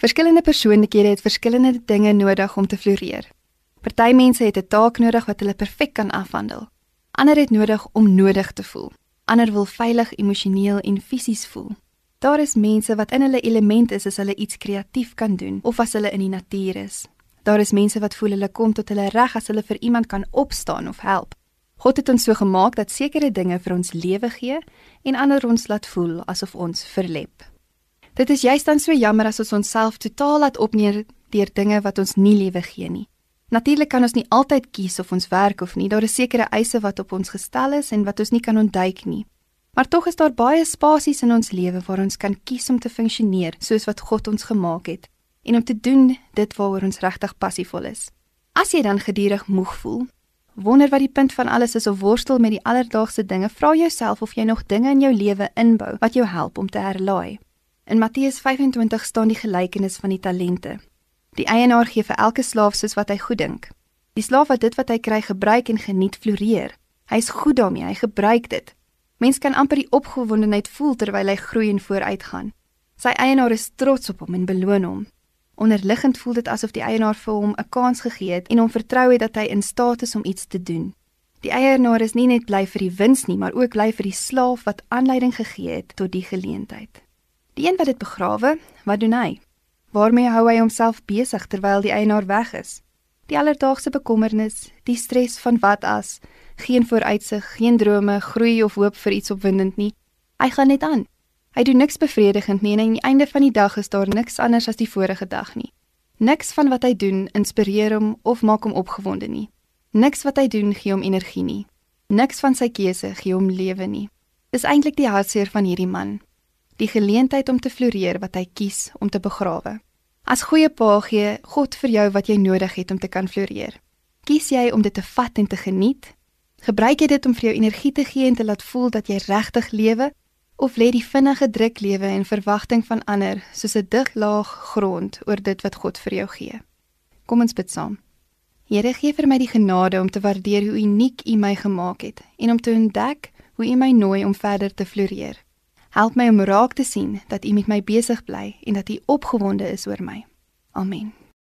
Verskillende persoonlikhede het verskillende dinge nodig om te floreer. Party mense het 'n taak nodig wat hulle perfek kan afhandel. Ander het nodig om nodig te voel. Ander wil veilig emosioneel en fisies voel. Daar is mense wat in hulle element is as hulle iets kreatief kan doen of as hulle in die natuur is. Daar is mense wat voel hulle kom tot hulle reg as hulle vir iemand kan opstaan of help. God het ons so gemaak dat sekere dinge vir ons lewe gee en ander ons laat voel asof ons verlep. Dit is juist dan so jammer as ons onsself totaal laat opneer deur dinge wat ons nie lewe gee nie. Natuurlik kan ons nie altyd kies of ons werk of nie. Daar is sekere eise wat op ons gestel is en wat ons nie kan ontduik nie. Maar tog is daar baie spasies in ons lewe waar ons kan kies om te funksioneer soos wat God ons gemaak het en om te doen dit waaroor ons regtig passievol is. As jy dan gedurig moeg voel, wonder wat die punt van alles is of worstel met die alledaagse dinge, vra jouself of jy nog dinge in jou lewe inbou wat jou help om te herlaai. In Matteus 25 staan die gelykenis van die talente. Die eienaar gee vir elke slaaf soos wat hy goed dink. Die slaaf wat dit wat hy kry gebruik en geniet floreer. Hy is goed daarmee, hy gebruik dit. Mens kan amper die opgewondenheid voel terwyl hy groei en vooruitgaan. Sy eienaar is trots op hom en beloon hom. Onderliggend voel dit asof die eienaar vir hom 'n kans gegee het en hom vertrou het dat hy in staat is om iets te doen. Die eienaar is nie net bly vir die wins nie, maar ook bly vir die slaaf wat aanleiding gegee het tot die geleentheid. Die een wat dit begrawe, wat doen hy? Waarmee hou hy homself besig terwyl die eienaar weg is? Die alledaagse bekommernis, die stres van wat as, geen vooruitsig, geen drome, groei of hoop vir iets opwindend nie. Hy gaan net aan. Hy doen niks bevredigend nie en aan die einde van die dag is daar niks anders as die vorige dag nie. Niks van wat hy doen inspireer hom of maak hom opgewonde nie. Niks wat hy doen gee hom energie nie. Niks van sy keuse gee hom lewe nie. Dis eintlik die hartseer van hierdie man die geleentheid om te floreer wat hy kies om te begrawe. As goeie pa gee God vir jou wat jy nodig het om te kan floreer. Kies jy om dit te vat en te geniet? Gebruik jy dit om vir jou energie te gee en te laat voel dat jy regtig lewe of lê die vinnige druk lewe en verwagting van ander soos 'n dig laag grond oor dit wat God vir jou gee? Kom ons bid saam. Here gee vir my die genade om te waardeer hoe uniek U my gemaak het en om te ontdek hoe U my nooi om verder te floreer. Help my om raak te sien dat U met my besig bly en dat U opgewonde is oor my. Amen.